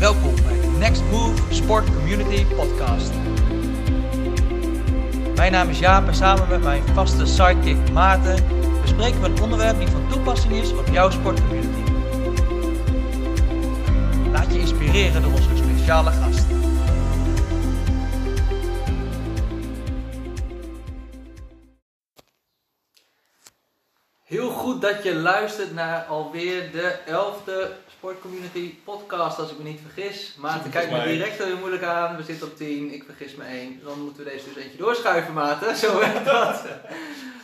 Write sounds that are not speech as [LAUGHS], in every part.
Welkom bij de Next Move Sport Community Podcast. Mijn naam is Jaap en samen met mijn vaste sidekick Maarten bespreken we een onderwerp die van toepassing is op jouw sportcommunity. Laat je inspireren door onze speciale gast. Goed dat je luistert naar alweer de elfde Sportcommunity podcast, als ik me niet vergis. Maarten kijkt me direct heel moeilijk aan. We zitten op 10, ik vergis me één. Dan moeten we deze dus eentje doorschuiven, Maarten. Zo [LAUGHS] werkt dat.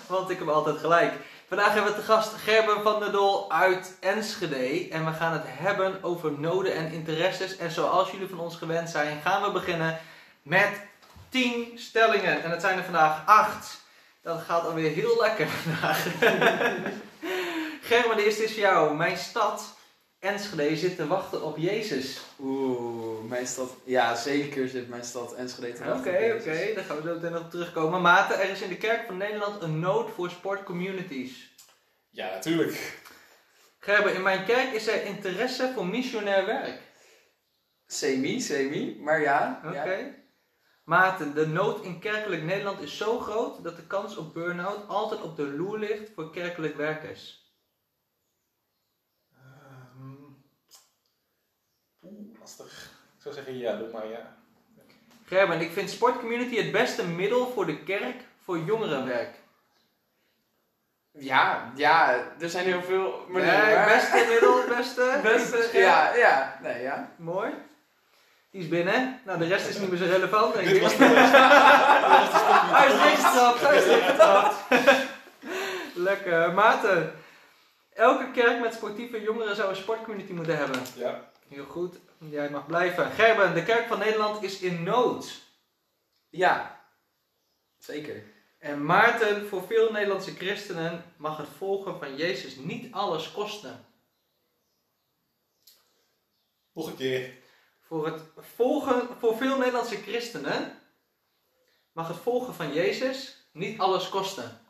Want ik heb altijd gelijk. Vandaag hebben we te gast Gerben van der Dol uit Enschede. En we gaan het hebben over noden en interesses. En zoals jullie van ons gewend zijn, gaan we beginnen met 10 stellingen. En het zijn er vandaag 8. Dat gaat alweer heel lekker vandaag. [LAUGHS] Gerben, de eerste is voor jou. Mijn stad, Enschede, zit te wachten op Jezus. Oeh, mijn stad. Ja, zeker zit mijn stad Enschede te wachten. Oké, oké, daar gaan we zo meteen nog op terugkomen. Maarten, er is in de Kerk van Nederland een nood voor sportcommunities. Ja, natuurlijk. Gerben, in mijn kerk is er interesse voor missionair werk. Semi, semi, maar ja. Oké. ja. Maarten, de nood in kerkelijk Nederland is zo groot dat de kans op burn-out altijd op de loer ligt voor kerkelijk werkers. Ehm, Oeh, lastig. Ik zou zeggen ja, doe maar ja. Gerben, ik vind sportcommunity het beste middel voor de kerk voor jongerenwerk. Ja, ja, er zijn heel veel manieren. Nee, beste middel, [LAUGHS] beste. Beste, ja, ja, nee, ja. Mooi. Die is binnen. Nou, de rest is niet meer zo relevant, denk Dit ik. [LAUGHS] Hij is dichtgetrapt, hij is dichtgetrapt. [LAUGHS] Lekker. Maarten, elke kerk met sportieve jongeren zou een sportcommunity moeten hebben. Ja. Heel goed, jij mag blijven. Gerben, de kerk van Nederland is in nood. Ja, zeker. En Maarten, voor veel Nederlandse christenen mag het volgen van Jezus niet alles kosten. Nog een keer. Voor, het volgen, voor veel Nederlandse christenen mag het volgen van Jezus niet alles kosten.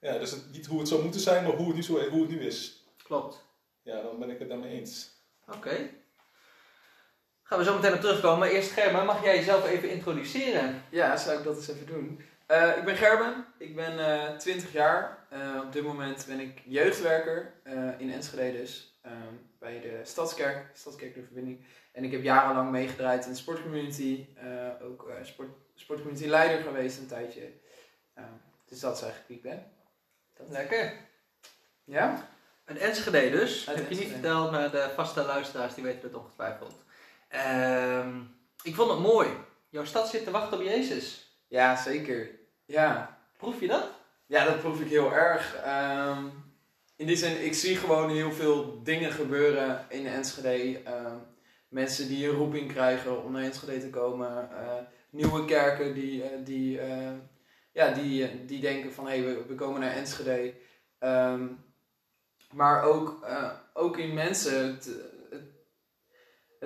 Ja, dus het, niet hoe het zou moeten zijn, maar hoe het nu, zo, hoe het nu is. Klopt. Ja, dan ben ik het daarmee eens. Oké. Gaan we zo meteen op terugkomen. Eerst Gerben, mag jij jezelf even introduceren? Ja, zou ik dat eens even doen. Eh, ik ben Gerben, ik ben eh 20 jaar. Eh, op dit moment ben ik jeugdwerker in Enschede dus. eh, bij de Stadskerk, Stadskerk de Verbinding. En ik heb jarenlang meegedraaid in de sportcommunity. ook sport, sportcommunity leider geweest een tijdje. Eh, dus dat is eigenlijk wie ik ben. Dat- Lekker. Ja? Een Enschede dus. Uit Heb je niet verteld, maar de vaste luisteraars die weten het ongetwijfeld. Ehm, ik vond het mooi. Jouw stad zit te wachten op Jezus. Ja, zeker. Ja. Proef je dat? Ja, dat proef ik heel erg. Ehm, in die zin, ik zie gewoon heel veel dingen gebeuren in Enschede. Ehm, mensen die een roeping krijgen om naar Enschede te komen. eh, nieuwe kerken die, eh, die, eh, ja, die, die denken van hé, hey, we, we komen naar Enschede. Maar ook, ook in mensen.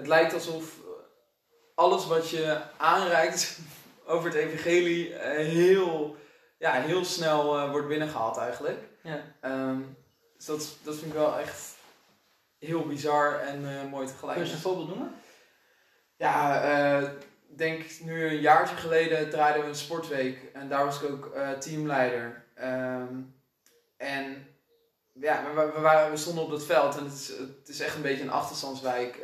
Het, lijkt alsof alles wat je aanreikt [LAUGHS] over het evangelie eh, heel ja, heel snel eh, wordt binnengehaald eigenlijk. Ja. Ehm, dus dat, dat vind ik wel echt heel bizar en eh, mooi tegelijk. Kun je een voorbeeld noemen? Ja, ik denk nu een jaartje geleden draaiden we een sportweek en daar was ik ook teamleider. Ehm, en ja, we, we, waren, we stonden op dat veld en het is, het is echt een beetje een achterstandswijk.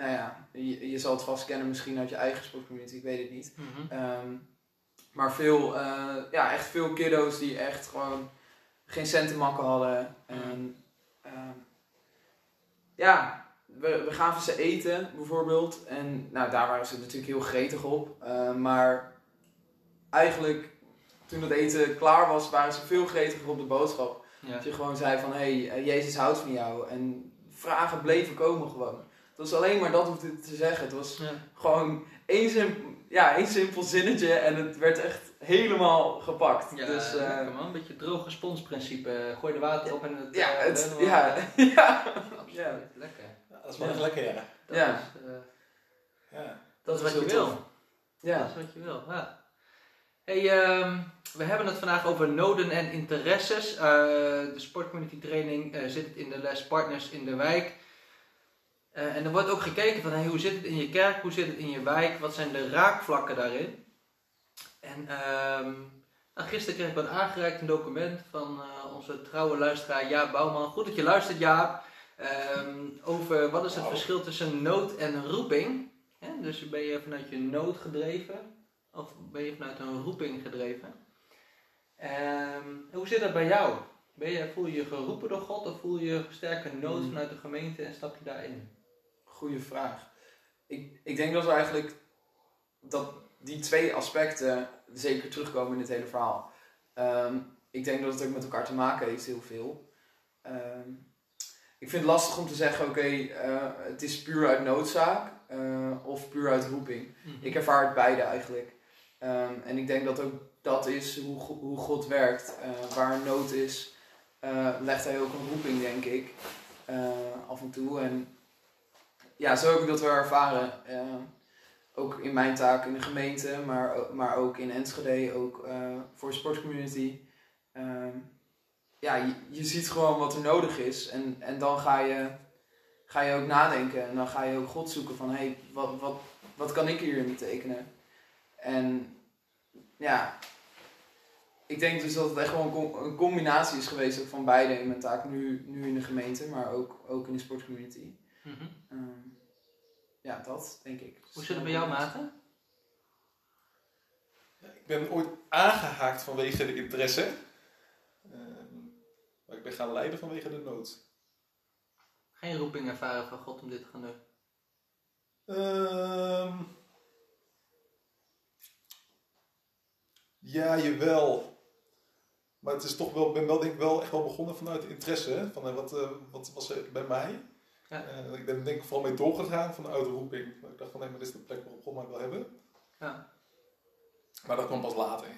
Nou ja, je, je zal het vast kennen misschien uit je eigen sportcommunity, ik weet het niet. Ehm, maar veel, eh, ja, echt veel kiddo's die echt gewoon geen cent te makken hadden. En ehm, ja, we, we gaven ze eten bijvoorbeeld. En nou, daar waren ze natuurlijk heel gretig op. Eh, maar eigenlijk toen het eten klaar was, waren ze veel gretiger op de boodschap. Ja. Dat je gewoon zei van, hé, hey, eh, Jezus houdt van jou. En vragen bleven komen gewoon. Het was alleen maar dat hoefde te zeggen. Het was Ja. gewoon één, simpel, ja, één simpel zinnetje en het werd echt helemaal gepakt. Ja, dus, eh, lekker man. Een beetje het droge responsprincipe. Gooi er water op en het... ja, eh, het, ja, [LAUGHS] ja, Absoluut, Ja. lekker. Ja, dat is wel echt lekker, ja. Dat Ja. is, eh, ja. dat is wat je wil. tof. Dat ja. is wat je wil, ja. Hey, ehm, we hebben het vandaag over noden en interesses. Eh, de sportcommunity training eh, zit in de les Partners in de Wijk. Eh, en er wordt ook gekeken van hey, hoe zit het in je kerk, hoe zit het in je wijk, wat zijn de raakvlakken daarin. En ehm, nou, gisteren kreeg ik wat aangereikt een document van eh, onze trouwe luisteraar Jaap Bouwman. Goed dat je luistert Jaap. Ehm, over wat is het verschil tussen nood en roeping. Hè? Dus ben je vanuit je nood gedreven of ben je vanuit een roeping gedreven? Ehm, hoe zit dat bij jou? Ben je, voel je je geroepen door God of voel je sterke nood Hmm. vanuit de gemeente en stap je daarin? Goeie vraag. Ik, ik denk dat we eigenlijk dat die twee aspecten zeker terugkomen in het hele verhaal. Ehm, ik denk dat het ook met elkaar te maken heeft, heel veel. Ehm, ik vind het lastig om te zeggen, oké, eh, het is puur uit noodzaak eh, of puur uit roeping. Ik ervaar het beide eigenlijk. Ehm, en ik denk dat ook dat is hoe, hoe God werkt. Eh, waar nood is, legt hij ook een roeping, denk ik. af en toe. En ja, zo heb ik dat wel ervaren. Eh, ook in mijn taak in de gemeente, maar, maar ook in Enschede, ook eh, voor de sportcommunity. Ehm, ja, je, ziet gewoon wat er nodig is. En, en dan ga je, ga je ook nadenken. En dan ga je ook God zoeken van, hey, wat, wat, wat kan ik hierin betekenen? En ja, ik denk dus dat het echt wel een, com- een combinatie is geweest van beide in mijn taak. Nu, nu in de gemeente, maar ook, ook in de sportcommunity. Mhm. Ehm, ja, dat denk ik. Hoe zit het bij jou, Maarten? Ja, ik ben ooit aangehaakt vanwege de interesse. Ehm, maar ik ben gaan leiden vanwege de nood. Geen roeping ervaren van God om dit te gaan doen. Ehm ja, jawel. Maar het is toch wel, ik ben wel, denk ik wel echt wel begonnen vanuit interesse. Van, eh, wat, eh, wat was er bij mij? Ja. Eh, ik ben denk ik vooral mee doorgegaan vanuit de roeping. Maar ik dacht van nee, maar dit is de plek waarop God mij wil hebben. Ja. Maar dat kwam pas later.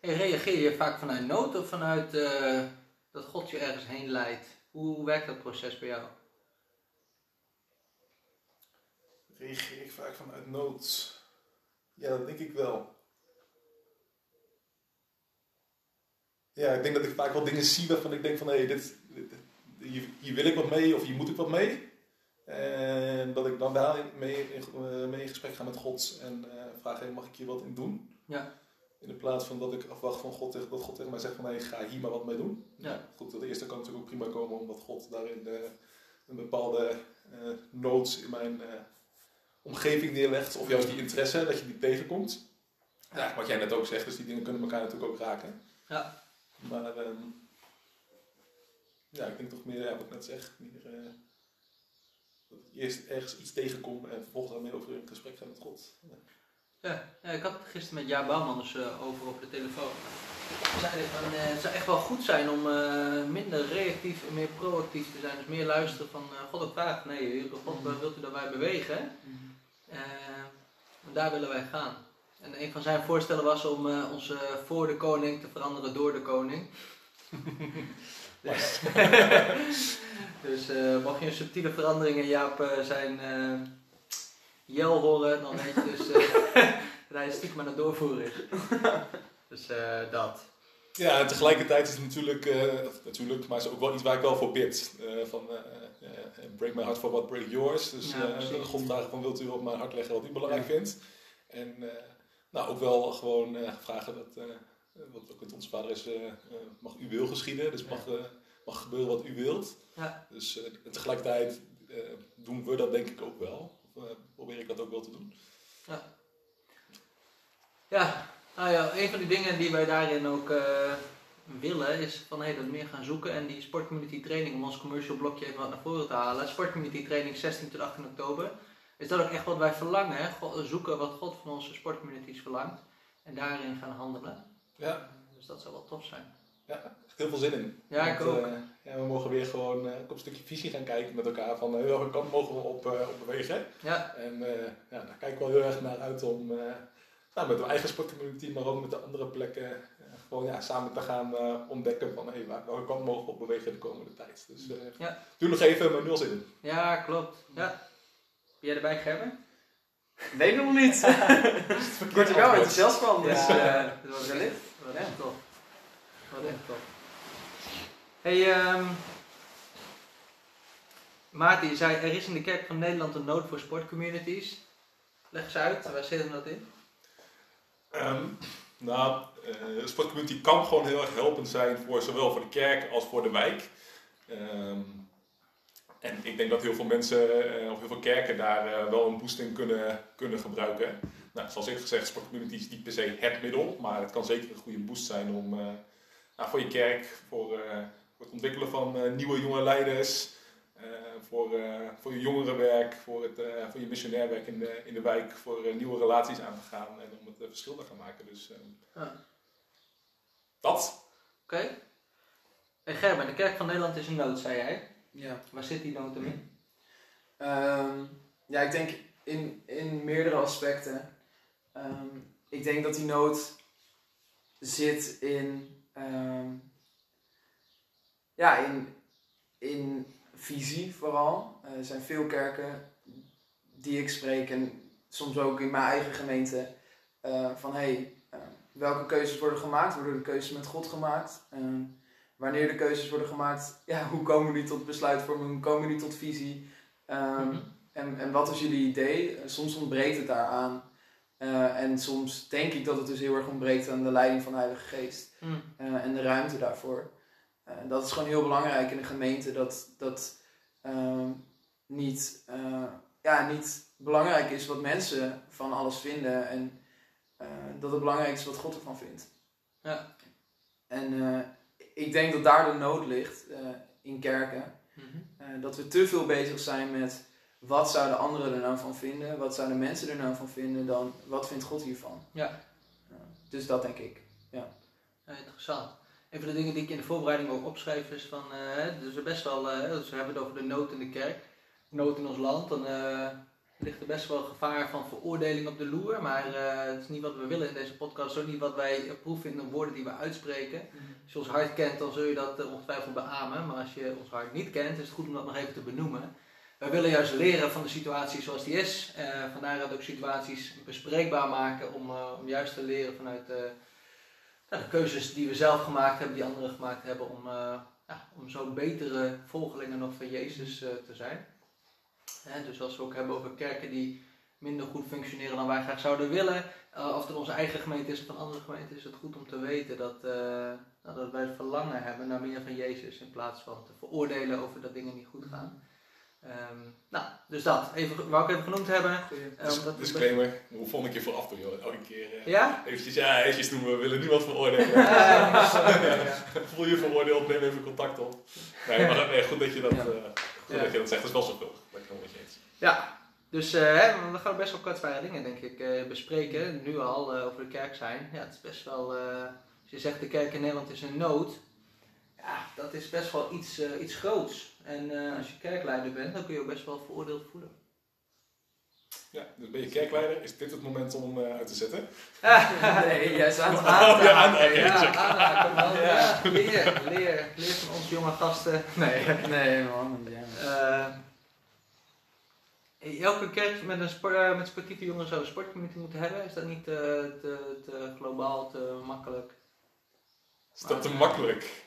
Hey, reageer je vaak vanuit nood of vanuit eh, dat God je ergens heen leidt? Hoe werkt dat proces bij jou? Reageer ik vaak vanuit nood? Ja, dat denk ik wel. Ja, ik denk dat ik vaak wel dingen zie waarvan ik denk van hé, hey, dit, dit- hier, hier wil ik wat mee of hier moet ik wat mee. En dat ik dan daar mee, in- eh, mee in gesprek ga met God en eh, vraag, hey, mag ik hier wat in doen? Ja. In de plaats van dat ik afwacht van God, tegen- dat God tegen mij zegt van hey, ga hier maar wat mee doen. Ja. Goed, dat eerste kan natuurlijk ook prima komen omdat God daarin eh, een bepaalde noods in mijn omgeving neerlegt. Of juist die interesse, dat je die tegenkomt. Ja, wat jij net ook zegt, dus die dingen kunnen elkaar natuurlijk ook raken. Ja. Maar ehm, ja, ik denk toch meer, ja, wat ik net zeg, meer, eh, dat ik eerst ergens iets tegenkom en vervolgens daarmee over in gesprek ga met God. Ja. Ja, ja, ik had het gisteren met Jaap Bouwman dus, eh, over op de telefoon. Hij zei van, eh, het zou echt wel goed zijn om eh, minder reactief en meer proactief te zijn. Dus meer luisteren van eh, God ook vraagt. Nee, Heer God, waar wilt u dat wij bewegen? En daar willen wij gaan. En een van zijn voorstellen was om eh, ons voor de koning te veranderen door de koning. [LAUGHS] dus [LAUGHS] dus eh, mocht je een subtiele verandering in Jaap eh, zijn eh, jel horen, dan weet je dus eh, [LAUGHS] dat hij stiekem aan het doorvoeren is. dus eh, dat. Ja, en tegelijkertijd is het natuurlijk, eh, natuurlijk, maar is ook wel iets waar ik wel voor bid. Eh, van, eh, eh, break my heart for what break yours. Dus Ja, eh. God vragen van wilt u op mijn hart leggen wat u belangrijk Ja. vindt. En eh, nou, ook wel gewoon eh, vragen dat, eh, wat ook met onze vader is, eh, eh, mag uw wil geschieden. Dus mag, mag gebeuren wat u wilt. Ja. Dus tegelijkertijd doen we dat denk ik ook wel. Of probeer ik dat ook wel te doen. Ja, nou ja, een van die dingen die wij daarin ook willen is van hey, dat meer gaan zoeken en die sportcommunity training, om ons commercial blokje even wat naar voren te halen. Sportcommunity training 16 tot 18 oktober. Is dat ook echt wat wij verlangen, hè? Zoeken wat God van onze sportcommunities verlangt en daarin gaan handelen. Ja, Dus dat zou wel tof zijn. echt heel veel zin in. Ja, ik Want, ook. eh, ja, we mogen weer gewoon eh, op een stukje visie gaan kijken met elkaar van eh, welke kant mogen we op, eh, op bewegen. Ja, En eh, ja, daar kijk ik wel heel erg naar uit om eh, nou, met de eigen sportcommunity, maar ook met de andere plekken, gewoon ja, samen te gaan eh, ontdekken van hey, waar- welke kant mogen we op bewegen de komende tijd. Dus eh, Ja. doe nog even, maar nu al zin in. ja klopt. Ja. Ben jij erbij, Gerben? Weet nog niet. [LAUGHS] Ik word er wel enthousiast van, dus Ja. Dat was wellicht. Wat Ja. echt tof. Wat echt tof. Hey, ehm Maarten, je zei er is in de kerk van Nederland een nood voor sportcommunities. Leg eens uit, waar zit hem dat in? Um, nou, uh, de sportcommunity kan gewoon heel erg helpend zijn voor zowel voor de kerk als voor de wijk. Um, en ik denk dat heel veel mensen uh, of heel veel kerken daar uh, wel een boost in kunnen, kunnen gebruiken. Nou, zoals ik gezegd, sportcommunity is niet per se het middel, maar het kan zeker een goede boost zijn om nou, voor je kerk, voor, voor het ontwikkelen van nieuwe jonge leiders, voor, voor je jongerenwerk, voor, het, voor je missionair werk in de, in de wijk, voor nieuwe relaties aan te gaan en om het verschil te gaan maken. Dus uh, dat. Oké. Okay. Hey Gerben, de Kerk van Nederland is een nood, zei jij. Ja. Waar zit die nood in? Um, ja, ik denk in, in meerdere aspecten. Um, ik denk dat die nood zit in, um, ja, in, in visie vooral. Er zijn veel kerken die ik spreek en soms ook in mijn eigen gemeente uh, van hey, uh, welke keuzes worden gemaakt? Worden de keuzes met God gemaakt? Wanneer de keuzes worden gemaakt, ja, [LAUGHS] hoe komen jullie tot besluitvorming? Hoe komen jullie tot visie? Mm-hmm. en, en wat is jullie idee? Soms ontbreekt het daaraan. En soms denk ik dat het dus heel erg ontbreekt aan de leiding van de Heilige Geest. Mm. en de ruimte daarvoor. En dat is gewoon heel belangrijk in een gemeente. Dat, dat ehm, niet, ja, niet belangrijk is wat mensen van alles vinden. En dat het belangrijk is wat God ervan vindt. Ja. En ik denk dat daar de nood ligt in kerken. Mm -hmm. dat we te veel bezig zijn met wat zouden anderen er nou van vinden, wat zouden mensen er nou van vinden, dan wat vindt God hiervan. Ja. dus dat denk ik. Ja. ja. interessant. Een van de dingen die ik in de voorbereiding ook opschrijf is van, dus er best wel, dus we hebben het over de nood in de kerk, nood in ons land, dan ligt er best wel gevaar van veroordeling op de loer. Maar uh, het is niet wat we willen in deze podcast. Zo niet wat wij proeven in de woorden die we uitspreken. Mhm. Als je ons hart kent, dan zul je dat uh, ongetwijfeld beamen. Maar als je ons hart niet kent, is het goed om dat nog even te benoemen. Wij willen juist leren van de situatie zoals die is. Uh, vandaar dat ook situaties bespreekbaar maken. Om, om juist te leren vanuit de keuzes die we zelf gemaakt hebben, die anderen gemaakt hebben. Om, ja, om zo betere volgelingen nog van Jezus te zijn dus als we ook hebben over kerken die minder goed functioneren dan wij graag zouden willen, of het onze eigen gemeente is of van andere gemeenten, is het goed om te weten dat, uh, dat wij het verlangen hebben naar meer van Jezus in plaats van te veroordelen over dat dingen niet goed gaan. Um, nou, dus dat. Even, wou ik even genoemd hebben. Um, dat Disclaimer, de volgende keer vooraf doen joh. Elke keer uh, ja? eventjes, ja, eventjes doen, we willen nu wat veroordelen. ja, [LAUGHS] Voel je veroordeeld, neem even contact op. Nee, maar nee, goed dat je dat, uh, goed dat, je dat zegt. Dat is wel zoveel. Ja, dus uh, we gaan best wel kwetsbare dingen denk ik uh, bespreken. Nu al uh, over de kerk zijn. Ja, het is best wel, als je zegt de kerk in Nederland is een nood. Ja, dat is best wel iets, iets groots. En als je kerkleider bent, dan kun je ook best wel veroordeeld voelen. Ja, dus ben je kerkleider, is dit het moment om uit te zetten? [LAUGHS] nee, jij staat aan [LAUGHS] oh, ja, aan, okay, ja, ja, leer, leer, leer van onze jonge gasten. Nee, nee man. Ja. Elke kerk met, een sport, eh, met sportieve jongeren zou een sportcommunity moeten hebben. Is dat niet te, te, te globaal, te makkelijk? Is dat te makkelijk?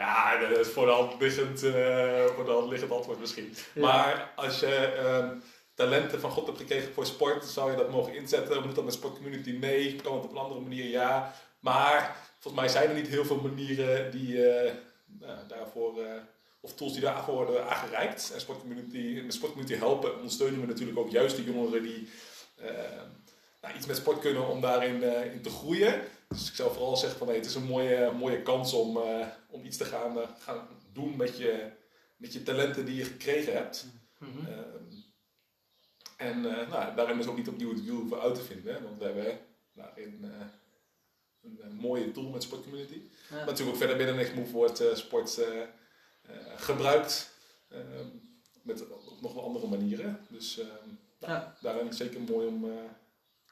Ja, dat is voor de hand liggend, uh, voor de hand liggend antwoord misschien. Maar als je uh, talenten van God hebt gekregen voor sport, zou je dat mogen inzetten. Moet dat met sportcommunity? Nee. Kan het op een andere manier? Ja. Maar volgens mij zijn er niet heel veel manieren die uh, daarvoor of tools die daarvoor worden aangereikt. En sportcommunity, de sportcommunity helpen ondersteunen we natuurlijk ook juist de jongeren die uh, nou, iets met sport kunnen om daarin uh, in te groeien. Dus ik zou vooral zeggen van hey, het is een mooie, mooie kans om, uh, om iets te gaan, gaan doen met je, met je talenten die je gekregen hebt. Mm -hmm. en nou, daarin is ook niet opnieuw het wiel voor uit te vinden. Want we hebben daarin een, mooie tool met sportcommunity. Ja. Maar natuurlijk ook verder binnen Next Move wordt sport eh, gebruikt. Ehm, met nog wel andere manieren. Dus ehm, nou, ja. daarin is het zeker mooi om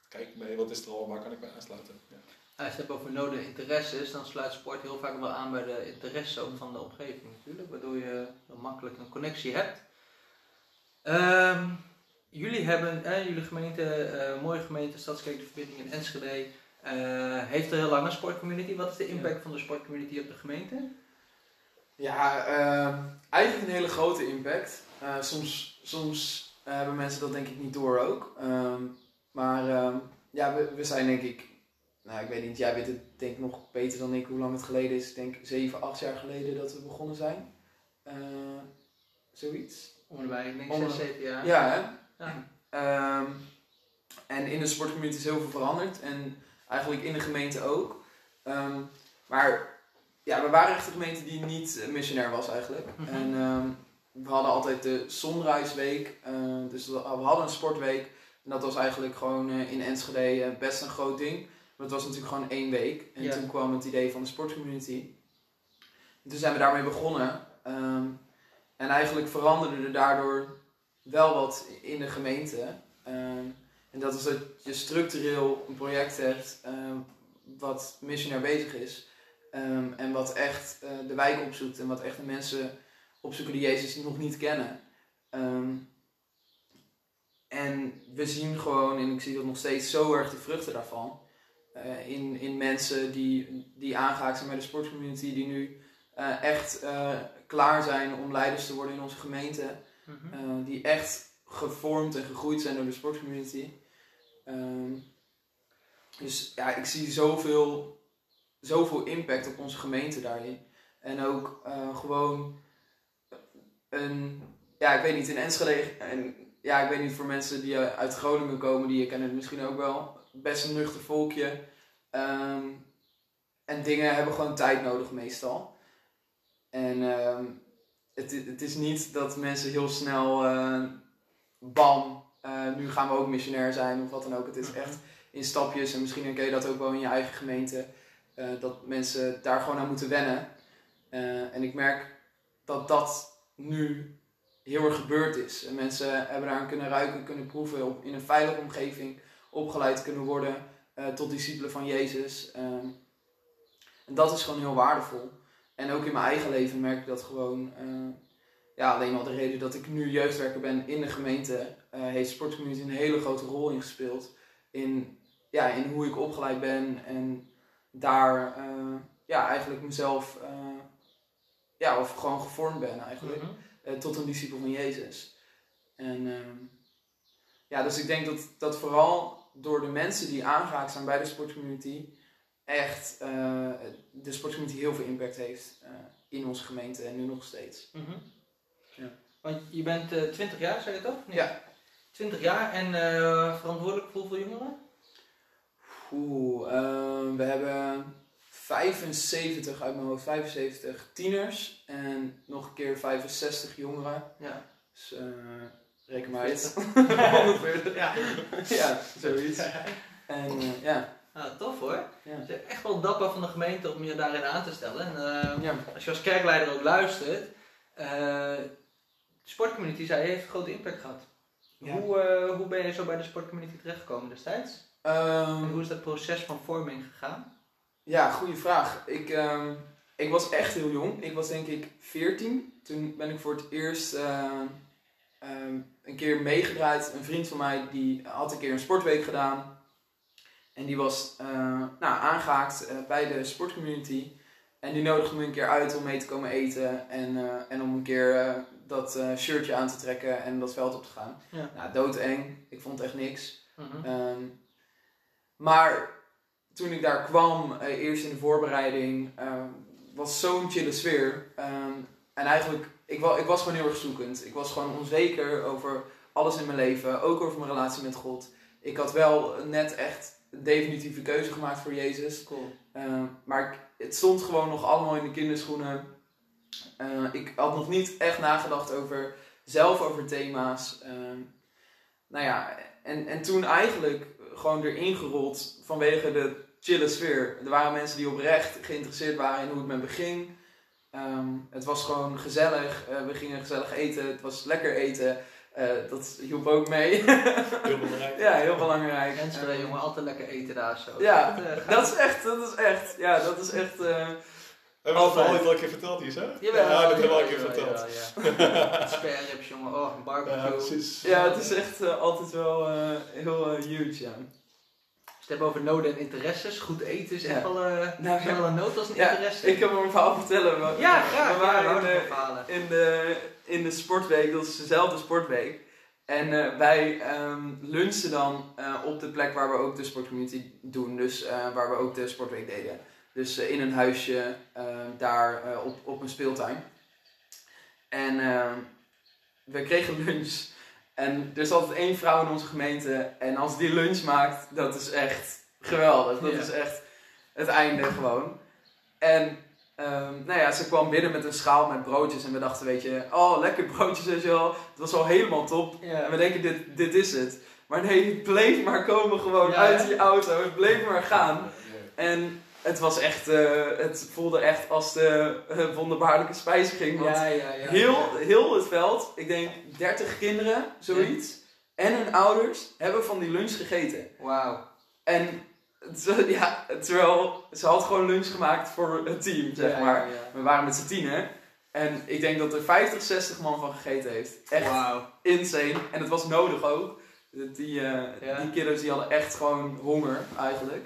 eh, kijken mee wat is er al, waar kan ik bij aansluiten. Ja. Als je het hebt over nodige interesses, dan sluit sport heel vaak wel aan bij de interesse ook van de omgeving natuurlijk, waardoor je makkelijk een connectie hebt. Um, jullie hebben, eh, jullie gemeente, uh, mooie gemeente, Stadskerk de Verbinding in Enschede, uh, heeft een heel lange sportcommunity. Wat is de impact van de sportcommunity op de gemeente? Ja, uh, eigenlijk een hele grote impact. Uh, soms soms hebben mensen dat denk ik niet door ook. Ehm, maar ehm, ja, we, we zijn denk ik, nou ik weet niet, jij weet het denk ik nog beter dan ik hoe lang het geleden is. Ik denk 7, 8 jaar geleden dat we begonnen zijn. Uh, zoiets. Onderbij, ik denk 6, 7 jaar. Ja, hè? Ja. Um, en in de sportcommunity is heel veel veranderd. En eigenlijk in de gemeente ook. Um, maar ja, we waren echt een gemeente die niet missionair was eigenlijk. Mm -hmm. En um, we hadden altijd de Sunrise Uh, dus we hadden een sportweek. En dat was eigenlijk gewoon uh, in Enschede uh, best een groot ding. Maar het was natuurlijk gewoon één week. En toen kwam het idee van de sportcommunity. En toen zijn we daarmee begonnen. Um, en eigenlijk veranderde er daardoor wel wat in de gemeente. Um, en dat is dat je structureel een project hebt um, wat missionair bezig is. En wat echt uh, de wijk opzoekt en wat echt de mensen opzoeken die Jezus nog niet kennen. Um, en we zien gewoon, en ik zie dat nog steeds zo erg de vruchten daarvan. Uh, in, in mensen die, die aangehaakt zijn bij de sportcommunity, die nu uh, echt klaar zijn om leiders te worden in onze gemeente. Mm -hmm. die echt gevormd en gegroeid zijn door de sportcommunity. Um, dus ja, ik zie zoveel, zoveel impact op onze gemeente daarin. En ook gewoon een, ja, ik weet niet, in Enschede, en ja, ik weet niet voor mensen die uit Groningen komen, die kennen het misschien ook wel, best een nuchter volkje. Um, en dingen hebben gewoon tijd nodig meestal. En um, het, het is niet dat mensen heel snel, uh, bam, uh, nu gaan we ook missionair zijn of wat dan ook. Het is echt in stapjes en misschien ken je dat ook wel in je eigen gemeente. Uh, dat mensen daar gewoon aan moeten wennen. En ik merk dat dat nu heel erg gebeurd is. En mensen hebben daar kunnen ruiken, kunnen proeven, op, in een veilige omgeving opgeleid kunnen worden tot discipelen van Jezus. Um, en dat is gewoon heel waardevol. En ook in mijn eigen leven merk ik dat gewoon ja, alleen al de reden dat ik nu jeugdwerker ben in de gemeente, uh, heeft sportcommunity een hele grote rol in gespeeld. In, ja, in hoe ik opgeleid ben en daar ja, eigenlijk mezelf, ja, of gewoon gevormd ben eigenlijk, -hmm. Tot een discipel van Jezus. En ehm, ja, dus ik denk dat, dat vooral door de mensen die aangehaakt zijn bij de sportcommunity, echt de sportcommunity heel veel impact heeft in onze gemeente en nu nog steeds. Mm -hmm. Ja. Want je bent uh, 20 jaar, zei je toch? Nee. Ja. 20 jaar en verantwoordelijk voor hoeveel jongeren? Oeh, we hebben 75 uit mijn hoofd, 75 tieners en nog een keer 65 jongeren. Ja. Dus uh, reken maar uit. 140. [LAUGHS] ja. ja, zoiets. En ja. Ah, tof hoor. Ja. Het is echt wel dapper van de gemeente om je daarin aan te stellen. En, ja. Als je als kerkleider ook luistert, de sportcommunity, zij heeft grote impact gehad. Ja. Hoe, uh, hoe ben je zo bij de sportcommunity terechtgekomen destijds? Um, en hoe is dat proces van vorming gegaan? Ja, goede vraag. Ik, um, ik was echt heel jong. Ik was denk ik 14. Toen ben ik voor het eerst uh, um, een keer meegedraaid. Een vriend van mij die had een keer een sportweek gedaan. En die was uh, nou, aangehaakt bij de sportcommunity. En die nodigde me een keer uit om mee te komen eten. En, en om een keer dat shirtje aan te trekken en dat veld op te gaan. Ja. Nou, doodeng. Ik vond echt niks. Mm -hmm. um, maar toen ik daar kwam, uh, eerst in de voorbereiding, um, was zo'n chille sfeer. Um, en eigenlijk, ik, wa ik was gewoon heel erg zoekend. Ik was gewoon onzeker over alles in mijn leven, ook over mijn relatie met God. Ik had wel net echt een definitieve keuze gemaakt voor Jezus. Cool. maar ik, het stond gewoon nog allemaal in de kinderschoenen. Uh, ik had nog niet echt nagedacht over zelf over thema's. Uh, nou ja, en, en toen eigenlijk gewoon erin gerold vanwege de chille sfeer. Er waren mensen die oprecht geïnteresseerd waren in hoe het met me ging. Um, het was gewoon gezellig. Uh, we gingen gezellig eten. Het was lekker eten. Uh, dat hielp ook mee. [LAUGHS] heel belangrijk. ja, heel belangrijk. Mensen, uh, jongen, altijd lekker eten daar zo. Ja, dat, dat is echt, dat is echt, ja, dat is echt... Hebben we het al wel een keer verteld hier, hè? Jawel, ja, dat hebben we al een keer verteld. [LAUGHS] Ribs, jongen. Oh, een barbecue. Ja, het is echt uh, altijd wel uh, heel uh, huge, ja. Het hebben over noden en interesses. Goed eten is echt wel, eh Nou, ja. een nood als een interesse. Ik heb hem een verhaal vertellen. We, Ja, graag. We waren in, de, in, de, in de sportweek, dat is dezelfde sportweek. En eh, wij ehm lunchen dan eh, op de plek waar we ook de sportcommunity doen. Dus waar we ook de sportweek deden. Dus in een huisje eh, daar op, op een speeltuin. En ehm, we kregen [LAUGHS] lunch. En er is altijd één vrouw in onze gemeente. En als die lunch maakt, dat is echt geweldig. Dat Ja. is echt het einde gewoon. En ehm, nou ja, ze kwam binnen met een schaal met broodjes. En we dachten, weet je, oh lekker broodjes, je wel. Het was al helemaal top. Ja. En we denken, dit, dit is het. Maar nee, het bleef maar komen gewoon Ja, uit die auto. Het bleef maar gaan. En het was echt, eh, het voelde echt als de eh, wonderbaarlijke spijziging. Want ja, ja, ja. heel, heel het veld, ik denk 30 kinderen, zoiets. En hun ouders hebben van die lunch gegeten. Wauw. En ja, terwijl ze had gewoon lunch gemaakt voor het team, zeg maar. We waren met z'n tienen. En ik denk dat er 50, 60 man van gegeten heeft. Echt Wauw. insane. En het was nodig ook. Die, Ja. die kiddo's die hadden echt gewoon honger, eigenlijk.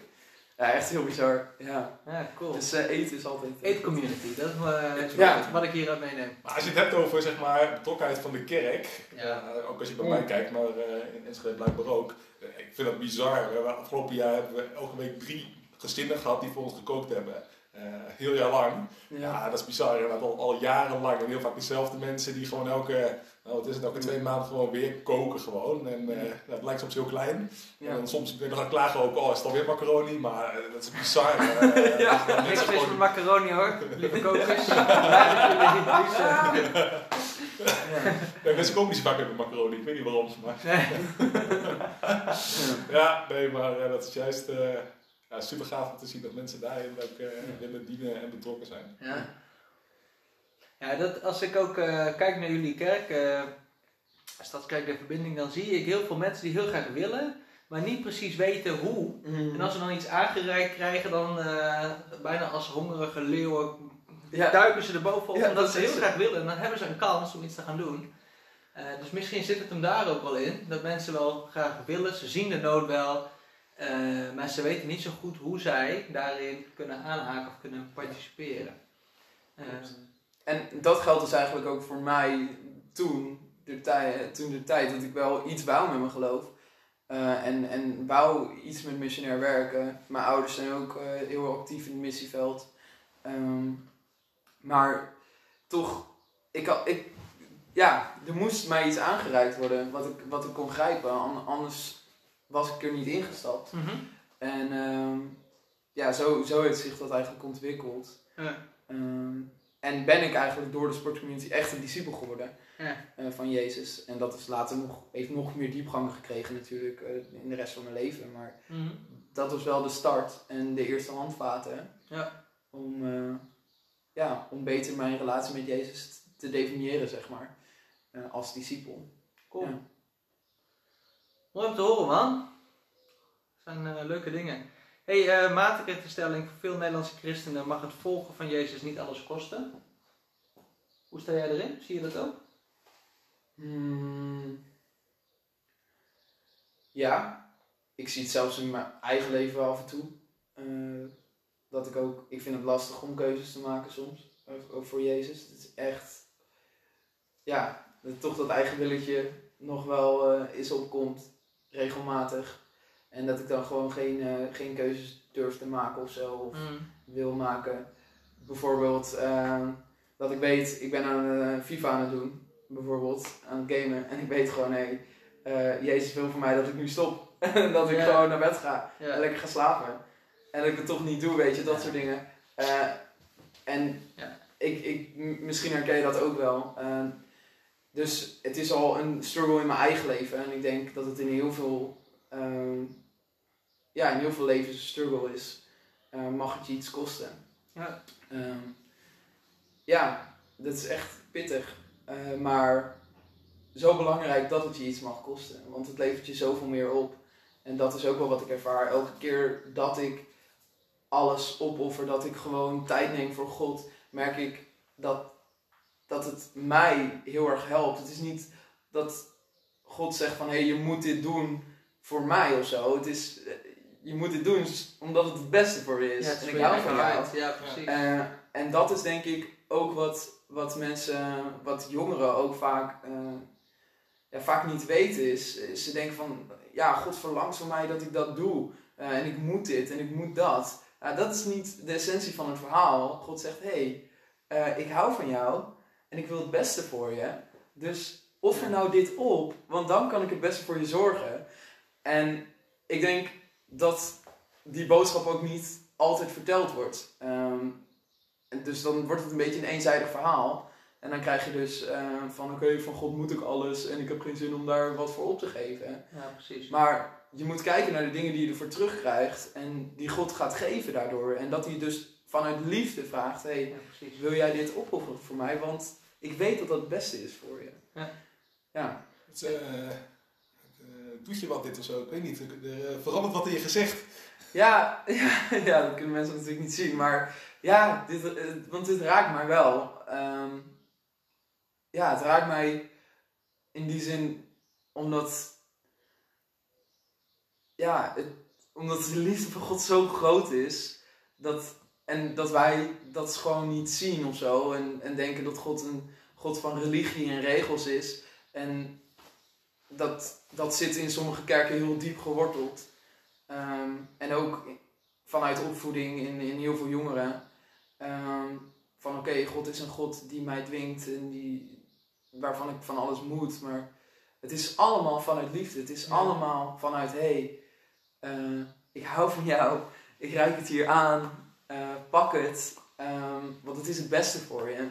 Ja, echt heel bizar. Ja. Ja, cool. Dus eh, eten is altijd... eh, Eetcommunity, dat is eh, Ja. wat ik hieruit meeneem. Maar als je het hebt over zeg maar, betrokkenheid van de kerk, Ja. ook als je bij mij kijkt, maar eh, in Enschede blijkbaar ook. ik vind dat bizar. We hebben afgelopen jaar hebben we elke week drie gezinnen gehad die voor ons gekookt hebben. Eh, heel jaar lang. Ja. Ja, dat is bizar. Inderdaad, al, al jarenlang. En heel vaak dezelfde mensen die gewoon elke, nou, wat is het, elke twee maanden gewoon weer koken gewoon. En nou, het lijkt soms heel klein. Ja. En dan soms dan gaan klagen ook, oh is het alweer macaroni? Maar dat is bizar. [LAUGHS] Ja. dat- dat Niks mis gewoon- met macaroni hoor, lieve [LAUGHS] kokers. Dat ja. Nee, mensen komen niet zo vaak met macaroni. Ik weet niet waarom. Maar, [LAUGHS] ja, nee, maar dat is juist ja, super gaaf om te zien dat mensen daarin ook eh, willen dienen en betrokken zijn. Ja. Ja, dat, als ik ook eh, kijk naar jullie kerk, eh Stadskerk de Verbinding, dan zie ik heel veel mensen die heel graag willen, maar niet precies weten hoe. Mm. En als ze dan iets aangereikt krijgen, dan eh, bijna als hongerige leeuwen Ja. duiken ze er bovenop Ja, omdat dat ze heel graag willen. En dan hebben ze een kans om iets te gaan doen. Eh, dus misschien zit het hem daar ook wel in. Dat mensen wel graag willen, ze zien de nood wel. Eh, maar ze weten niet zo goed hoe zij daarin kunnen aanhaken of kunnen participeren. Eh, En dat geldt dus eigenlijk ook voor mij toen, de tijd, toen de tijd dat ik wel iets wou met mijn geloof. Eh, en, en wou iets met missionair werken. Mijn ouders zijn ook heel actief in het missieveld. Ehm, maar toch, ik, ik, ja, er moest mij iets aangereikt worden wat ik, wat ik kon grijpen. An- Anders was ik er niet ingestapt. mhm. En ehm, ja, zo, zo heeft zich dat eigenlijk ontwikkeld. Ja. Ehm, en ben ik eigenlijk door de sportcommunity echt een discipel geworden Ja. eh, van Jezus. En dat is later nog, heeft nog meer diepgang gekregen natuurlijk eh, in de rest van mijn leven. Maar Mhm. dat was wel de start en de eerste handvaten Ja. om, eh, ja, om beter mijn relatie met Jezus te definiëren, zeg maar, als discipel. Cool. Ja. Mooi om te horen, man. Dat zijn eh, leuke dingen. hey, eh maatregelenstelling voor veel Nederlandse christenen mag het volgen van Jezus niet alles kosten. Hoe sta jij erin? Zie je dat ook? Hmm. Ja, ik zie het zelfs in mijn eigen leven wel af en toe. Eh, dat ik ook, ik vind het lastig om keuzes te maken soms. Ook- voor Jezus. Het is echt, ja, toch dat eigen willetje nog wel eh, is opkomt, regelmatig. En dat ik dan gewoon geen, eh, geen keuzes durf te maken of zo. Of wil maken. Bijvoorbeeld eh, dat ik weet, ik ben aan eh, FIFA aan het doen, bijvoorbeeld, aan het gamen. En ik weet gewoon, hé, eh, Jezus wil voor mij dat ik nu stop. En [LAUGHS] dat ik gewoon naar bed ga en lekker ga slapen. En dat ik het toch niet doe, weet je, dat soort dingen. En Ja. ik, ik, misschien herken je dat ook wel. Dus het is al een struggle in mijn eigen leven. En ik denk dat het in heel veel, ehm, ja, in heel veel levens een struggle is. Eh, mag het je iets kosten? Ja. Ehm, ja, dat is echt pittig. Eh, maar zo belangrijk dat het je iets mag kosten. Want het levert je zoveel meer op. En dat is ook wel wat ik ervaar. Elke keer dat ik alles opoffer, dat ik gewoon tijd neem voor God, merk ik dat, dat het mij heel erg helpt. Het is niet dat God zegt van hé, hey, je moet dit doen voor mij of zo. Het is, eh, je moet dit doen omdat het het beste voor je is. Ja, en ik hou van jou. Ja, precies. Eh, en dat is denk ik ook wat, wat mensen, wat jongeren ook vaak, eh, ja, vaak niet weten. Is, is ze denken van, ja, God verlangt van mij dat ik dat doe. En ik moet dit en ik moet dat. Dat is niet de essentie van het verhaal. God zegt, hé, hey, ik hou van jou en ik wil het beste voor je. Dus offer nou dit op, want dan kan ik het beste voor je zorgen. En ik denk dat die boodschap ook niet altijd verteld wordt. Ehm, dus dan wordt het een beetje een eenzijdig verhaal. En dan krijg je dus eh, van oké, van God moet ik alles en ik heb geen zin om daar wat voor op te geven. ja, precies. Maar je moet kijken naar de dingen die je ervoor terugkrijgt en die God gaat geven daardoor. En dat hij dus vanuit liefde vraagt, hey, ja, precies. wil jij dit opofferen voor mij? Want ik weet dat dat het beste is voor je. Ja. Ja. Het, eh, het, eh, doet je wat dit of zo? Ik weet niet. Er eh, verandert wat in je gezicht. Ja, [LAUGHS] ja, ja, dat kunnen mensen natuurlijk niet zien. Maar ja, dit, eh, want dit raakt mij wel. Ehm, ja, het raakt mij in die zin omdat, ja, het, omdat de liefde van God zo groot is. Dat, en dat wij dat gewoon niet zien of zo. En, en denken dat God een God van religie en regels is. En dat, dat zit in sommige kerken heel diep geworteld. Ehm, en ook vanuit opvoeding in, in heel veel jongeren. Ehm, van oké, God is een God die mij dwingt en die, waarvan ik van alles moet. Maar het is allemaal vanuit liefde. Het is Ja. allemaal vanuit hé, hey, eh, ik hou van jou. Ik reik het hier aan. eh, pak het. Ehm, want het is het beste voor je.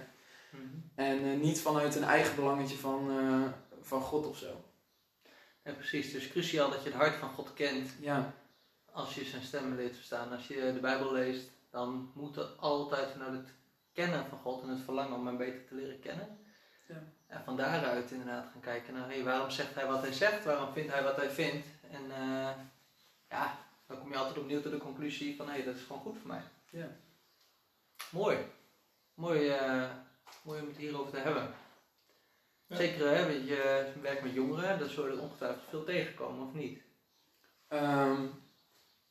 Mhm. En eh, niet vanuit een eigen belangetje van, eh, van God of zo. Ja, precies. Het is cruciaal dat je het hart van God kent. Ja, Als je zijn stem leert verstaan. Als je de Bijbel leest, dan moet er altijd vanuit het kennen van God en het verlangen om hem beter te leren kennen. Ja. En van daaruit inderdaad gaan kijken naar hey, waarom zegt hij wat hij zegt, waarom vindt hij wat hij vindt. En eh, ja, dan kom je altijd opnieuw tot de conclusie van hé, hey, dat is gewoon goed voor mij. ja. Mooi. Mooi, eh, mooi om het hierover te hebben. Ja. Zeker hè, want je werkt met jongeren, dat zullen er ongetwijfeld veel tegenkomen, of niet? Ehm,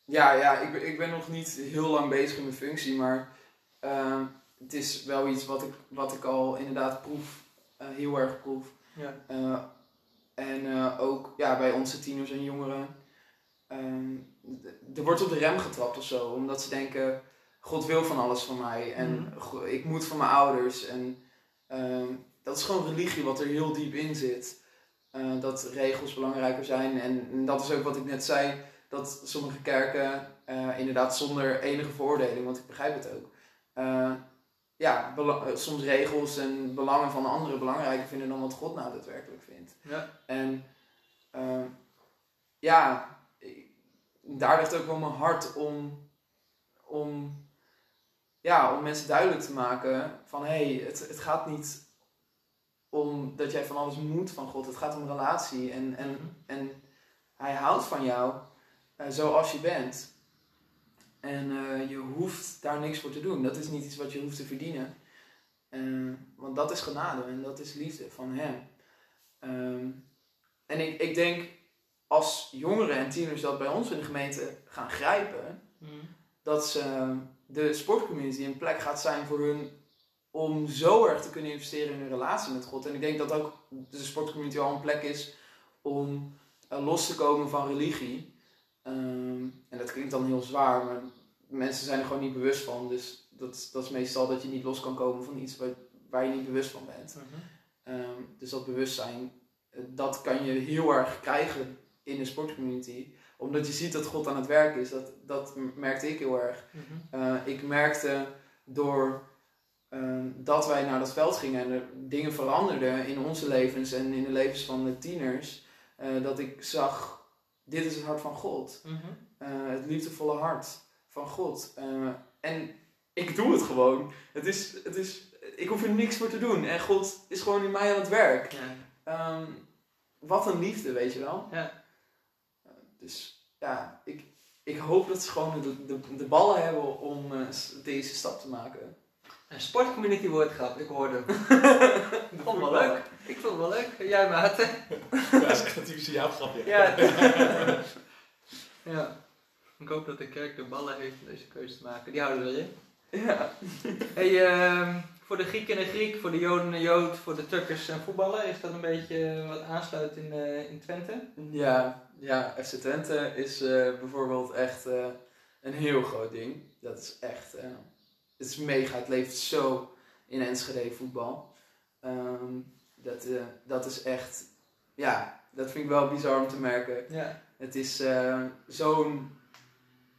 ja, ja ik, ben, ik ben nog niet heel lang bezig in mijn functie, maar ehm, het is wel iets wat ik, wat ik al inderdaad proef, eh, heel erg proef. Ja. Eh, en ook ja, bij onze tieners en jongeren. ehm, er wordt op de rem getrapt of zo, omdat ze denken: God wil van alles van mij en Mhm. ik moet van mijn ouders. En ehm, dat is gewoon religie wat er heel diep in zit. Eh, dat regels belangrijker zijn. En, en dat is ook wat ik net zei: dat sommige kerken, eh, inderdaad zonder enige veroordeling, want ik begrijp het ook. eh, ja, soms regels en belangen van anderen belangrijker vinden dan wat God nou daadwerkelijk vindt. Ja. En eh, ja, daar ligt ook wel mijn hart om, om, ja, om mensen duidelijk te maken van hé, hey, het, het gaat niet om dat jij van alles moet van God. Het gaat om relatie en, en, Mhm. en hij houdt van jou eh, zoals je bent. En eh, je hoeft daar niks voor te doen. Dat is niet iets wat je hoeft te verdienen. Eh, want dat is genade en dat is liefde van hem. Ehm, en ik, ik denk als jongeren en tieners dat bij ons in de gemeente gaan grijpen, Mhm. dat ze, de sportcommunity een plek gaat zijn voor hun om zo erg te kunnen investeren in hun relatie met God. En ik denk dat ook de sportcommunity al een plek is om eh, los te komen van religie. Ehm, en dat klinkt dan heel zwaar, maar mensen zijn er gewoon niet bewust van. Dus dat, dat is meestal dat je niet los kan komen van iets waar, waar je niet bewust van bent. Mhm. Ehm, dus dat bewustzijn, eh, dat kan je heel erg krijgen in de sportcommunity. Omdat je ziet dat God aan het werk is. Dat, dat merkte ik heel erg. Mhm. Eh, ik merkte door ehm, dat wij naar dat veld gingen en er dingen veranderden in onze levens en in de levens van de tieners. eh, dat ik zag, dit is het hart van God. Eh, het liefdevolle hart van God. En ik doe het gewoon. Het is, het is, ik hoef er niks voor te doen. En God is gewoon in mij aan het werk. Ja. Ehm, wat een liefde, weet je wel. Ja. Eh, dus ja, ik, ik hoop dat ze gewoon de, de, de ballen hebben om eh, deze stap te maken. Een sportcommunity woordgrap, ik hoorde hem. [LAUGHS] Ik vond het wel leuk. Ik vond het wel leuk. Jij Maarten? Ja, dat is echt een typische jouw grapje. Ja. [LAUGHS] ja. Ik hoop dat de kerk de ballen heeft om deze keuze te maken. Die houden we erin. Ja. Hey, ehm, voor de Grieken en de Griek, voor de Joden en de Jood, voor de Tukkers en voetballen, is dat een beetje wat aansluit in, eh, in Twente? Ja, ja, FC Twente is eh, bijvoorbeeld echt eh, een heel groot ding. Dat is echt, eh, het is mega, het leeft zo in Enschede voetbal. Ehm, dat, dat is echt, ja, dat vind ik wel bizar om te merken. Ja. Het is zo'n,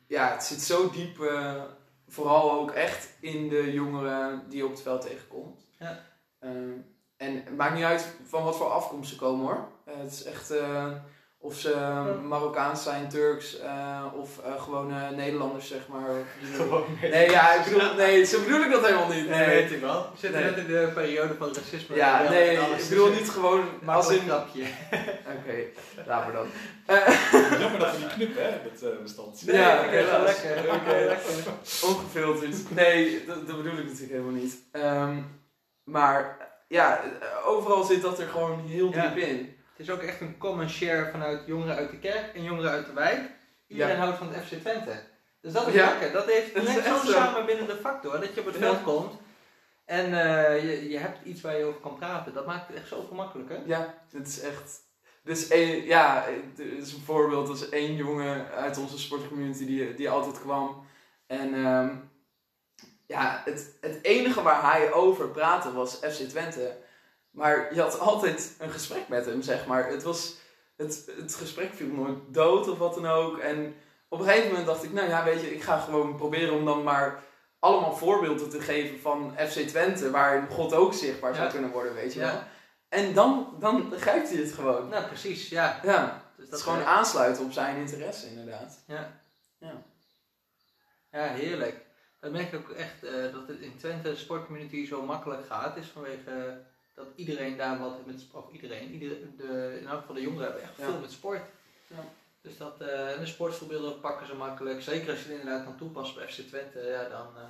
ja, het zit zo diep, vooral ook echt in de jongeren die je op het veld tegenkomt. Ja. Ehm, en het maakt niet uit van wat voor afkomst ze komen hoor. Het is echt, of ze Marokkaans zijn, Turks eh, of eh, gewoon eh, Nederlanders zeg maar. [LAUGHS] Nee, ja, ik bedoel, nee, zo bedoel ik dat helemaal niet. Nee, weet ik wel. We zitten Nee. net in de periode van racisme. Ja, nee, alles ik bedoel is- niet gewoon als in... grapje. [LAUGHS] Oké, laat maar dan. [LAUGHS] Jammer dat we die knippen, hè, dat eh, bestand. Nee, Ja, oké, lekker. Oké. Oké, lekker. Ongefilterd. Nee, dat, dat bedoel ik natuurlijk helemaal niet. Ehm, maar ja, overal zit dat er gewoon heel diep Ja. in. Het is ook echt een common share vanuit jongeren uit de kerk en jongeren uit de wijk. Iedereen Ja. houdt van het FC Twente. Dus dat is Ja. lekker. Dat heeft [LAUGHS] Dat is brengt echt zo zo. samen binnen de factor. Dat je op het Ja. veld komt en eh, je, je hebt iets waar je over kan praten. Dat maakt het echt zo gemakkelijk, hè? Ja, het is echt. Dus één, ja, er is een voorbeeld. Er is één jongen uit onze sportcommunity die, die altijd kwam. En ehm, ja, het, het enige waar hij over praatte was FC Twente. Maar je had altijd een gesprek met hem, zeg maar. Het, was, het, het gesprek viel nooit dood of wat dan ook. En op een gegeven moment dacht ik, nou ja, weet je, ik ga gewoon proberen om dan maar allemaal voorbeelden te geven van FC Twente, waar God ook zichtbaar zou kunnen worden, weet je wel. Ja. En dan, dan begrijpt hij het gewoon. Nou, precies, ja. Ja, Dus dat is gewoon aansluiten op zijn interesse, inderdaad. Ja. Ja. Ja, heerlijk. Dat merk ik ook echt eh, dat het in Twente de sportcommunity zo makkelijk gaat. Is vanwege eh, dat iedereen daar wat heeft met sport. Iedereen. Ieder, de, in elk geval de jongeren hebben echt Ja. veel met sport. Ja. Dus dat, eh, en de sportvoorbeelden pakken ze makkelijk. Zeker als je het inderdaad kan toepassen bij FC Twente. Ja, dan eh,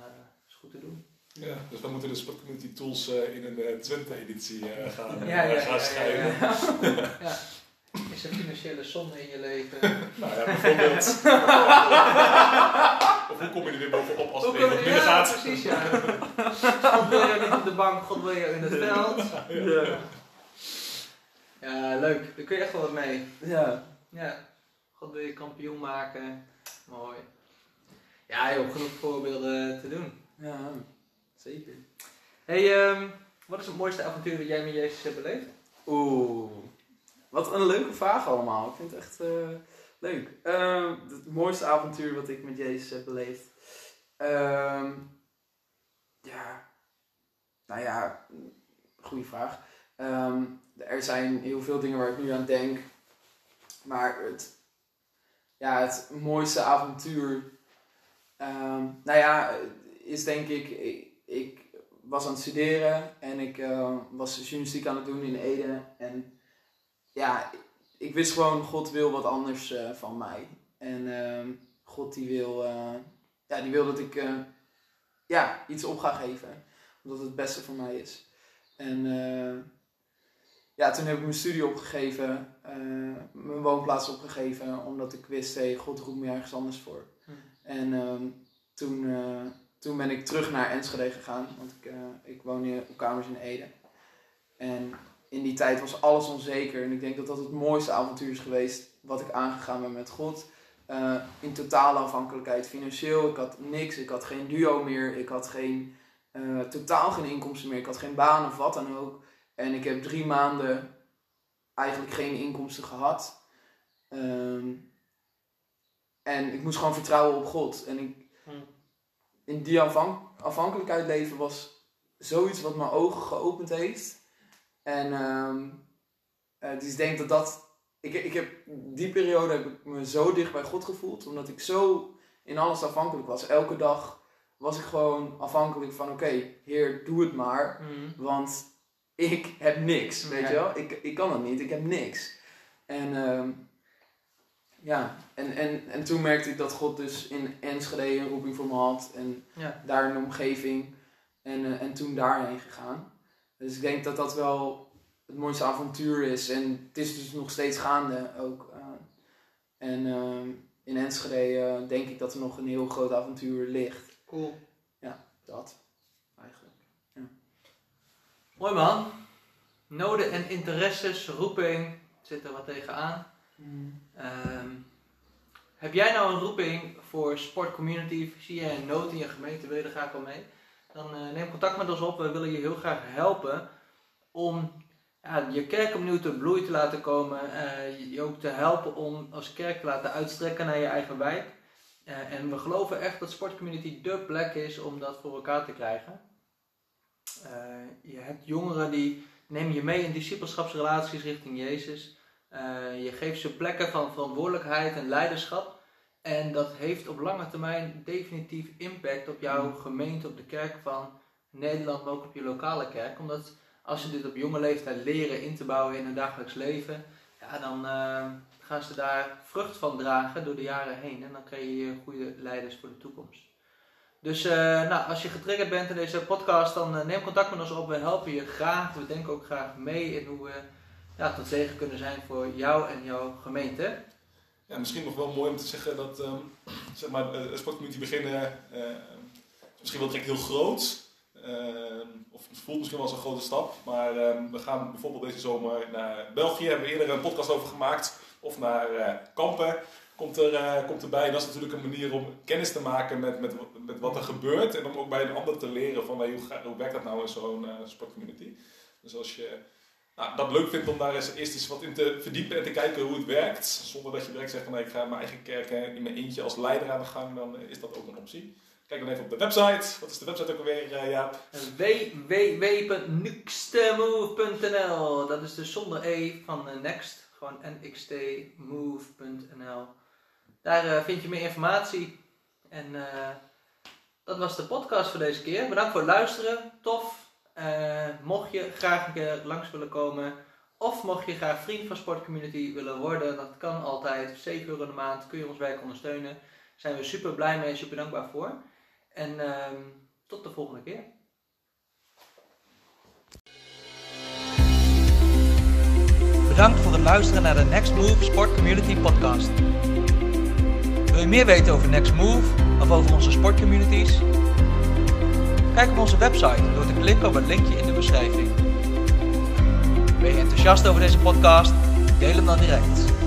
is het goed te doen. Ja, dus we moeten de Sportcommunity Tools eh, in een eh, Twente-editie eh, gaan, Ja, ja, gaan ja, schrijven. ja, ja. [LAUGHS] Is er financiële zonde in je leven? Nou ja, bijvoorbeeld. [LAUGHS] hoe kom je er weer bovenop als het kan- wat minder ja, gaat? precies, ja. God wil je niet op de bank, God wil je in het veld. Ja. Ja, leuk. Daar kun je echt wel wat mee. Ja. Ja. God wil je kampioen maken. Mooi. Ja, je hebt genoeg voorbeelden te doen. Ja, zeker. hey, ehm, wat is het mooiste avontuur dat jij met Jezus hebt beleefd? Oeh, wat een leuke vraag allemaal. Ik vind het echt eh, leuk. Ehm, het mooiste avontuur wat ik met Jezus heb beleefd. Ehm, ja, nou ja, goede vraag. Ehm, er zijn heel veel dingen waar ik nu aan denk. Maar het, ja, het mooiste avontuur, nou ja, is denk ik, ik, was aan het studeren en ik eh, was journalistiek aan het doen in Ede. En ja, ik wist gewoon, God wil wat anders eh, van mij. En ehm, God die wil, eh, ja, die wil dat ik eh, ja, iets op ga geven. Omdat het het beste voor mij is. En ja, toen heb ik mijn studie opgegeven, mijn woonplaats opgegeven, omdat ik wist, hey, God roept me ergens anders voor. Hm. En ehm, toen, toen ben ik terug naar Enschede gegaan, want ik, ik woon hier op kamers in Ede. En in die tijd was alles onzeker en ik denk dat dat het mooiste avontuur is geweest wat ik aangegaan ben met God. Eh, in totale afhankelijkheid financieel. Ik had niks, ik had geen duo meer, ik had geen, eh, totaal geen inkomsten meer, ik had geen baan of wat dan ook. En ik heb drie maanden eigenlijk geen inkomsten gehad. Ehm, en ik moest gewoon vertrouwen op God. En ik, Hmm. in die afhank- afhankelijkheid leven was zoiets wat mijn ogen geopend heeft. En ehm, eh, dus ik denk dat dat... Ik, ik heb, die periode heb ik me zo dicht bij God gevoeld. Omdat ik zo in alles afhankelijk was. Elke dag was ik gewoon afhankelijk van... Oké, Heer, doe het maar. Want ik heb niks, weet Ja. je wel? Ik, ik kan het niet, ik heb niks. En ehm, ja, en, en, en toen merkte ik dat God dus in Enschede een roeping voor me had. En Ja. daar de omgeving. En, eh, en toen daarheen gegaan. Dus ik denk dat dat wel het mooiste avontuur is. En het is dus nog steeds gaande ook. eh. en ehm, in Enschede denk ik dat er nog een heel groot avontuur ligt. Cool. Ja, dat eigenlijk. Mooi man. Noden en interesses, roeping, zit er wat tegenaan. Ehm, heb jij nou een roeping voor sportcommunity? Zie jij een nood in je gemeente? Wil je er graag wel mee? Dan eh, neem contact met ons op. We willen je heel graag helpen om ja, je kerk opnieuw te bloei te laten komen. Uh, je ook te helpen om als kerk te laten uitstrekken naar je eigen wijk. Uh, en we geloven echt dat sportcommunity de plek is om dat voor elkaar te krijgen. je hebt jongeren die nemen je mee in discipelschapsrelaties richting Jezus. Je geeft ze plekken van verantwoordelijkheid en leiderschap. En dat heeft op lange termijn definitief impact op jouw mm. gemeente, op de kerk van Nederland, maar ook op je lokale kerk. Omdat als je dit op jonge leeftijd leren in te bouwen in hun dagelijks leven, ja, dan uh, gaan ze daar vrucht van dragen door de jaren heen. En dan krijg je goede leiders voor de toekomst. Dus uh, nou, als je getriggerd bent in deze podcast, dan neem contact met ons op. We helpen je graag. We denken ook graag mee in hoe we ja, tot zegen kunnen zijn voor jou en jouw gemeente. Misschien nog wel mooi om te zeggen dat um, zeg maar, de sportcommunity beginnen uh, misschien wel direct heel groot. Uh, of het voelt misschien wel als een grote stap. Maar uh, we gaan bijvoorbeeld deze zomer naar België. Hebben we eerder een podcast over gemaakt. Of naar Kampen. Komt, er, komt erbij. En dat is natuurlijk een manier om kennis te maken met, met, met wat er gebeurt. En om ook bij een ander te leren van hoe, hoe werkt dat nou in zo'n sportcommunity. Dus als je nou, dat leuk vindt om daar eens, eerst eens wat in te verdiepen en te kijken hoe het werkt. Zonder dat je direct zegt van ik ga mijn eigen kerk in mijn eentje als leider aan de gang, dan is dat ook een optie. Kijk dan even op de website. Wat is de website ook alweer, uh, Jaap? Dat is dus zonder E van Next. Gewoon nxtmove.nl Daar uh, vind je meer informatie. En dat was de podcast voor deze keer. Bedankt voor het luisteren. Tof uh, mocht je graag een keer langs willen komen, of mocht je graag vriend van Sportcommunity willen worden, dat kan altijd. 7 euro de maand kun je ons werk ondersteunen. Daar zijn we super blij mee en super dankbaar voor. En uh, tot de volgende keer. Bedankt voor het luisteren naar de Next Move Sport Community Podcast. Wil je meer weten over Next Move of over onze sportcommunities? Kijk op onze website door te klikken op het linkje in de beschrijving. Ben je enthousiast over deze podcast? Deel hem dan direct.